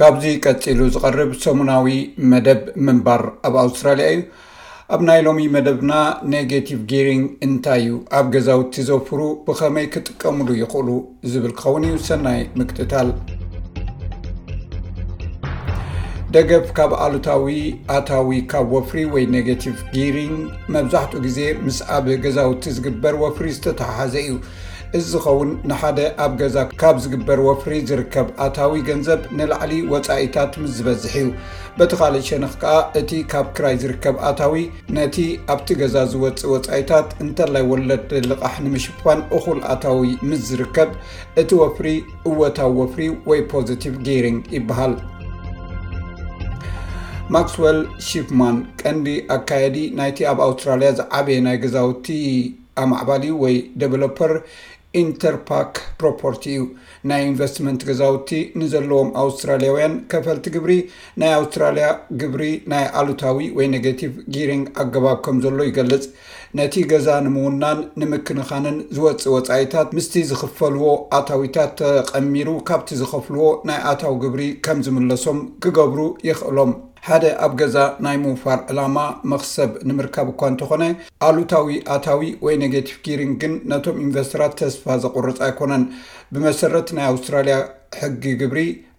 ካብዚ ቀፂሉ ዝቐርብ ሰሙናዊ መደብ ምንባር ኣብ ኣውስትራሊያ እዩ። ኣብ ናይ ሎሚ መደብና ኔጋቲቭ ጊሪንግ እንታይ እዩ፣ ኣብ ገዛውቲ ዘውፍሩ ብኸመይ ክጥቀምሉ ይኽእሉ ዝብል ክኸውን እዩ። ሰናይ ምክትታል። ደገፍ ካብ ኣሉታዊ ኣታዊ ካብ ወፍሪ ወይ ኔጋቲቭ ጊሪንግ መብዛሕትኡ ግዜ ምስ ኣብ ገዛውቲ ዝግበር ወፍሪ ዝተተሓሓዘ እዩ። እዚ ዝኸውን ንሓደ ኣብ ገዛ ካብ ዝግበር ወፍሪ ዝርከብ ኣታዊ ገንዘብ ንላዕሊ ወጻኢታት ምስ ዝበዝሕ እዩ። በቲ ካልእ ሸነኽ ከኣ እቲ ካብ ክራይ ዝርከብ ኣታዊ ነቲ ኣብቲ ገዛ ዝወጽእ ወጻኢታት እንተላይ ወለድ ልቓሕ ንምሽፋን እኹል ኣታዊ ምስ ዝርከብ እቲ ወፍሪ እወታዊ ወፍሪ ወይ ፖዘቲቭ ጊይሪንግ ይበሃል። ማክስወል ሺፍማን ቀንዲ ኣካየዲ ናይቲ ኣብ ኣውስትራሊያ ዝዓበየ ናይ ገዛውቲ ኣማዕባሊ ወይ ደቨሎፐር ኢንተርፓክ ፕሮፖርቲ እዩ። ናይ ኢንቨስትመንት ገዛውቲ ንዘለዎም ኣውስትራሊያውያን ከፈልቲ ግብሪ ናይ ኣውስትራሊያ ግብሪ ናይ ኣሉታዊ ወይ ኔጌቲቭ ጊይሪንግ ኣገባብ ከም ዘሎ ይገልፅ። ነቲ ገዛ ንምውናን ንምክንኻንን ዝወጽእ ወጻኢታት ምስቲ ዝኽፈልዎ ኣታዊታት ተቐሚሩ ካብቲ ዝኸፍልዎ ናይ ኣታዊ ግብሪ ከም ዝምለሶም ክገብሩ የኽእሎም። ሓደ ኣብ ገዛ ናይ ምውፋር ዕላማ መኽሰብ ንምርካብ እኳ እንተኾነ፣ ኣሉታዊ ኣታዊ ወይ ኔጌቲቭ ጊሪንግ ግን ነቶም ኢንቨስተራት ተስፋ ዘቑርጽ ኣይኮነን። ብመሰረት ናይ ኣውስትራልያ ሕጊ ግብሪ፣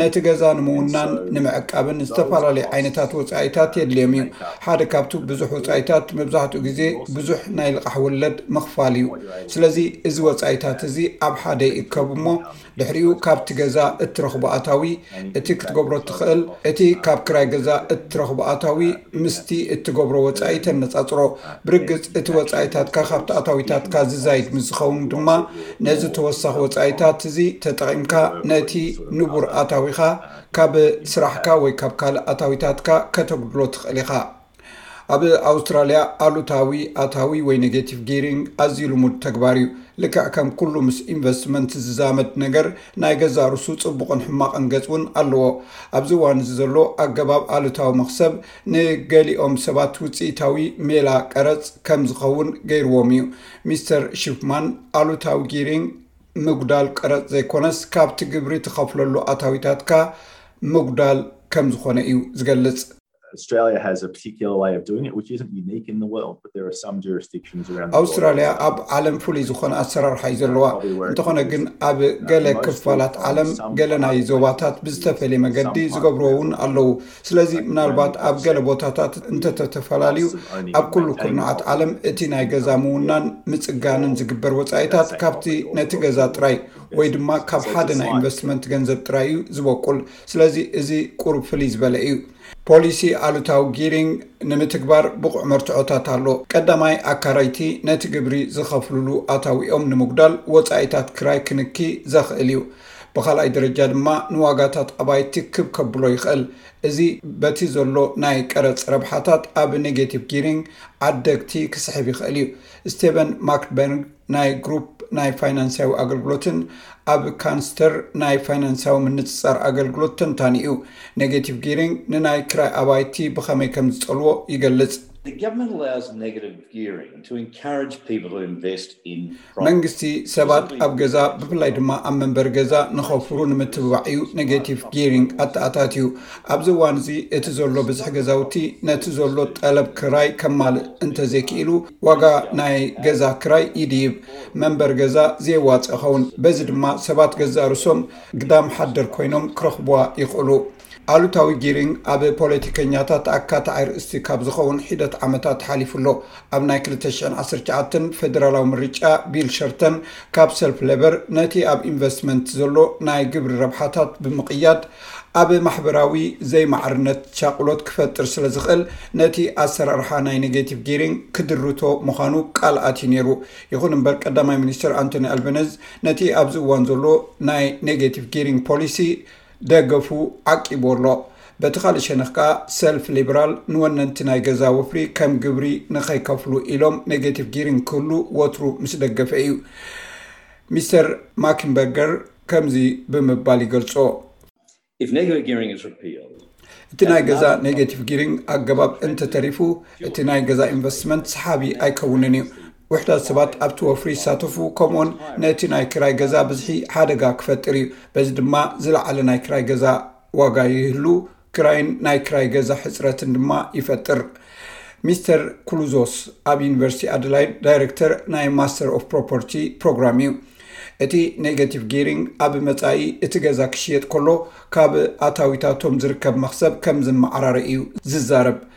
ነቲ ገዛ ንምውናን ንምዕቃብን ዝተፈላለዩ ዓይነታት ወፃኢታት የድልዮም እዩ። ሓደ ካብቱ ብዙሕ ወፃኢታት መብዛሕትኡ ግዜ ብዙሕ ናይ ልቓሕ ወለድ ምኽፋል እዩ። ስለዚ እዚ ወፃኢታት እዚ ኣብ ሓደ ይእከቡ እሞ ድሕሪኡ ካብቲ ገዛ እትረኽቦ ኣታዊ እቲ ክትገብሮ እትኽእል እቲ ካብ ክራይ ገዛ እትረኽቦ ኣታዊ ምስቲ እትገብሮ ወፃኢ ተነፃፅሮ። ብርግጽ እቲ ወጻኢታትካ ካብቲ ኣታዊታትካ ዝዛይድ ምስ ዝኸውን ድማ ነዚ ተወሳኺ ወጻኢታት እዚ ተጠቒምካ ነቲ ንቡር ኣታዊኻ ካብ ስራሕካ ወይ ካብ ካልእ ኣታዊታትካ ከተጉድሎ ትኽእል ኢኻ። ኣብ ኣውስትራልያ ኣሉታዊ ኣታዊ ወይ ኔጌቲቭ ጊሪንግ ኣዝዩ ልሙድ ተግባር እዩ። ልክዕ ከም ኩሉ ምስ ኢንቨስትመንት ዝዛመድ ነገር ናይ ገዛእ ርእሱ ጽቡቕን ሕማቕን ገጽ እውን ኣለዎ። ኣብዚ እዋን እዚ ዘሎ ኣገባብ ኣሉታዊ መኽሰብ ንገሊኦም ሰባት ውጽኢታዊ ሜላ ቀረጽ ከም ዝኸውን ገይርዎም እዩ። ሚስተር ሺፍማን፣ ኣሉታዊ ጊሪንግ ምጉዳል ቀረጽ ዘይኰነስ ካብቲ ግብሪ ትኸፍለሉ ኣታዊታትካ ምጉዳል ከም ዝዀነ እዩ ዝገልጽ። ኣውስትራልያ ኣብ ዓለም ፍሉይ ዝዀነ ኣሰራርሓ እዩ ዘለዋ፣ እንተዀነ ግን ኣብ ገለ ክፋላት ዓለም ገለ ናይ ዞባታት ብዝተፈልየ መገዲ ዝገብርዎ እውን ኣለዉ። ስለዚ ምናልባት ኣብ ገለ ቦታታት እንተተተፈላለዩ ኣብ ኩሉ ኩርናዓት ዓለም እቲ ናይ ገዛ ምውናን ምጽጋንን ዝግበር ወጻኢታት ካብቲ ነቲ ገዛ ጥራይ ወይ ድማ ካብ ሓደ ናይ ኢንቨስትመንት ገንዘብ ጥራይ እዩ ዝበቁል ስለዚ እዚ ቁሩብ ፍልይ ዝበለ እዩ ፖሊሲ ኣሉታዊ ጊሪንግ ንምትግባር ብቑዕ መርትዖታት ኣሎ ቀዳማይ ኣካረይቲ ነቲ ግብሪ ዝኸፍሉሉ ኣታዊኦም ንምጉዳል ወጻኢታት ክራይ ክንኪ ዘኽእል እዩ ብኻልኣይ ደረጃ ድማ ንዋጋታት ኣባይቲ ክብ ከብሎ ይኽእል። እዚ በቲ ዘሎ ናይ ቀረጽ ረብሓታት ኣብ ኔጌቲቭ ጊሪንግ ዓደግቲ ክስሕብ ይኽእል እዩ። ስቴቨን ማክበርንግ ናይ ግሩፕ ናይ ፋይናንስያዊ ኣገልግሎትን ኣብ ካንስተር ናይ ፋይናንስያዊ ምንጽጻር ኣገልግሎት ተንታኒ እዩ። ኔጌቲቭ ጊሪንግ ንናይ ክራይ ኣባይቲ ብኸመይ ከም ዝጸልዎ ይገልጽ። መንግስቲ ሰባት ኣብ ገዛ ብፍላይ ድማ ኣብ መንበሪ ገዛ ንኸፍሩ ንምትብባዕ እዩ ኔጌቲቭ ጊሪንግ ኣተኣታትዩ። ኣብዚ እዋን እዚ እቲ ዘሎ ብዝሒ ገዛውቲ ነቲ ዘሎ ጠለብ ክራይ ከማልእ እንተዘይክኢሉ ዋጋ ናይ ገዛ ክራይ ይድይብ፣ መንበሪ ገዛ ዘየዋጽእ ይኸውን። በዚ ድማ ሰባት ገዛእ ርእሶም ግዳም ሓደር ኮይኖም ክረኽቡዋ ይኽእሉ። ኣሉታዊ ጊሪንግ ኣብ ፖለቲከኛታት ኣካታዒ ርእስቲ ካብ ዝኸውን ሒደት ዓመታት ሓሊፉ ኣሎ። ኣብ ናይ ክልተ ሽሕን ዓሰርተ ትሽዓተን ፈደራላዊ ምርጫ ቢል ሸርተን ካብ ሰልፊ ሌበር ነቲ ኣብ ኢንቨስትመንት ዘሎ ናይ ግብሪ ረብሓታት ብምቕያድ ኣብ ማሕበራዊ ዘይማዕርነት ሻቕሎት ክፈጥር ስለ ዝኽእል ነቲ ኣሰራርሓ ናይ ኔጌቲቭ ጊሪንግ ክድርቶ ምዃኑ ቃል ኣትዩ ነይሩ። ይኹን እምበር ቀዳማይ ሚኒስተር ኣንቶኒ ኣልበነዝ ነቲ ኣብዚ እዋን ዘሎ ናይ ኔጌቲቭ ጊሪንግ ፖሊሲ ደገፉ ዓቂቡ ኣሎ። በቲ ካልእ ሸነኽ ከኣ ሰልፊ ሊብራል ንወነንቲ ናይ ገዛ ወፍሪ ከም ግብሪ ንኸይከፍሉ ኢሎም ኔጌቲቭ ጊሪንግ ክህሉ ወትሩ ምስ ደገፈ እዩ። ሚስተር ማኪንበርገር ከምዚ ብምባል ይገልጾ። If negative gearing is repealed, እቲ ናይ ገዛ ኔጌቲቭ ጊሪንግ ኣገባብ እንተተሪፉ፣ እቲ ናይ ገዛ ኢንቨስትመንት ሰሓቢ ኣይከውንን እዩ። ውሑዳት ሰባት ኣብቲ ወፍሪ ይሳተፉ፣ ከምኡውን ነቲ ናይ ክራይ ገዛ ብዝሒ ሓደጋ ክፈጥር እዩ፣ በዚ ድማ ዝለዓለ ናይ ክራይ ገዛ ዋጋ ይህሉ፣ ክራይን ናይ ክራይ ገዛ ሕጽረትን ድማ ይፈጥር። ሚስተር ክሉዞስ ኣብ ዩኒቨርሲቲ ኣደላይድ ዳይረክተር ናይ ማስተር ኦፍ ፕሮፐርቲ ፕሮግራም እዩ። እቲ ኔጋቲቭ ጊሪንግ ኣብ መጻኢ እቲ ገዛ ክሽየጥ ከሎ ካብ ኣታዊታቶም ዝርከብ መኽሰብ ከም ዝመዓራረ እዩ ዝዛረብ።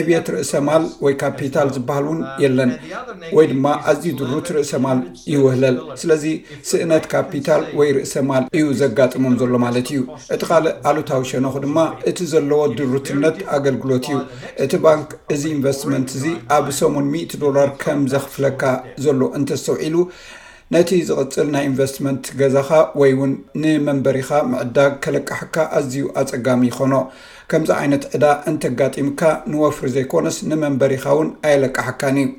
ዕብየት ርእሰ ማል ወይ ካፒታል ዝበሃል እውን የለን ወይ ድማ ኣዝዩ ድሩት ርእሰ ማል ይውህለል። ስለዚ ስእነት ካፒታል ወይ ርእሰ ማል እዩ ዘጋጥሞም ዘሎ ማለት እዩ። እቲ ካልእ ኣሉታዊ ሸነኹ ድማ እቲ ዘለዎ ድሩትነት ኣገልግሎት እዩ። እቲ ባንክ እዚ ኢንቨስትመንት እዚ ኣብ ሰሙን ሚእቲ ዶላር ከም ዘኽፍለካ ዘሎ እንተስተውዒሉ፣ ነቲ ዝቕጽል ናይ ኢንቨስትመንት ገዛኻ ወይ'ውን ንመንበሪኻ ምዕዳግ ከለቃሕካ ኣዝዩ ኣጸጋሚ ይኾኖ። ከምዚ ዓይነት ዕዳ እንተጋጢምካ ንወፍሪ ዘይኮነስ ንመንበሪኻ'ውን ኣየለቃሕካን እዩ።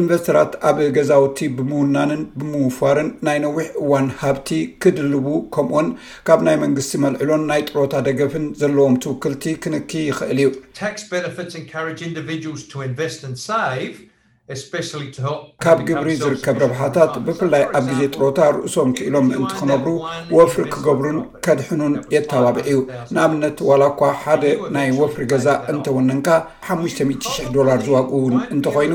ኢንቨስተራት ኣብ ገዛውቲ ብምውናንን ብምውፋርን ናይ ነዊሕ እዋን ሃብቲ ክድልቡ ከምኡ'ውን ካብ ናይ መንግስቲ መልዕሎን ናይ ጥሮታ ደገፍን ዘለዎም ትውክልቲ ክንኪ ይኽእል እዩ። Tax benefits encourage individuals to invest and save ካብ ግብሪ ዝርከብ ረብሓታት ብፍላይ ኣብ ግዜ ጥሮታ ርእሶም ክኢሎም ምእንቲ ክነብሩ ወፍሪ ክገብሩን ከድሕኑን የተባብዕ እዩ። ንኣብነት ዋላ እኳ ሓደ ናይ ወፍሪ ገዛ እንተወነንካ ሓሙሽተ ሚእቲ ሽሕ ዶላር ዝዋግኡ እውን እንተኾይኑ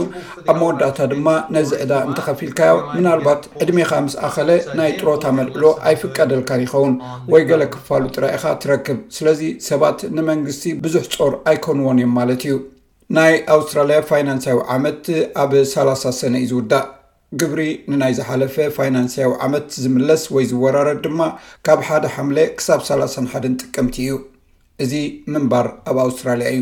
ኣብ መወዳእታ ድማ ነዚ ዕዳ እንተኸፊልካዮ ምናልባት ዕድሜኻ ምስ ኣኸለ ናይ ጥሮታ መልዕሎ ኣይፍቀደልካን ይኸውን ወይ ገለ ክፋሉ ጥራይ ኢኻ ትረክብ። ስለዚ ሰባት ንመንግስቲ ብዙሕ ጾር ኣይኮንዎን እዮም ማለት እዩ። ናይ ኣውስትራልያ ፋይናንስያዊ ዓመት ኣብ ሰላሳ ሰነ እዩ ዝውዳእ። ግብሪ ንናይ ዝሓለፈ ፋይናንስያዊ ዓመት ዝምለስ ወይ ዝወራረድ ድማ ካብ ሓደ ሓምለ ክሳብ ሰላሳን ሓደን ጥቅምቲ እዩ። እዚ ምንባር ኣብ ኣውስትራልያ እዩ።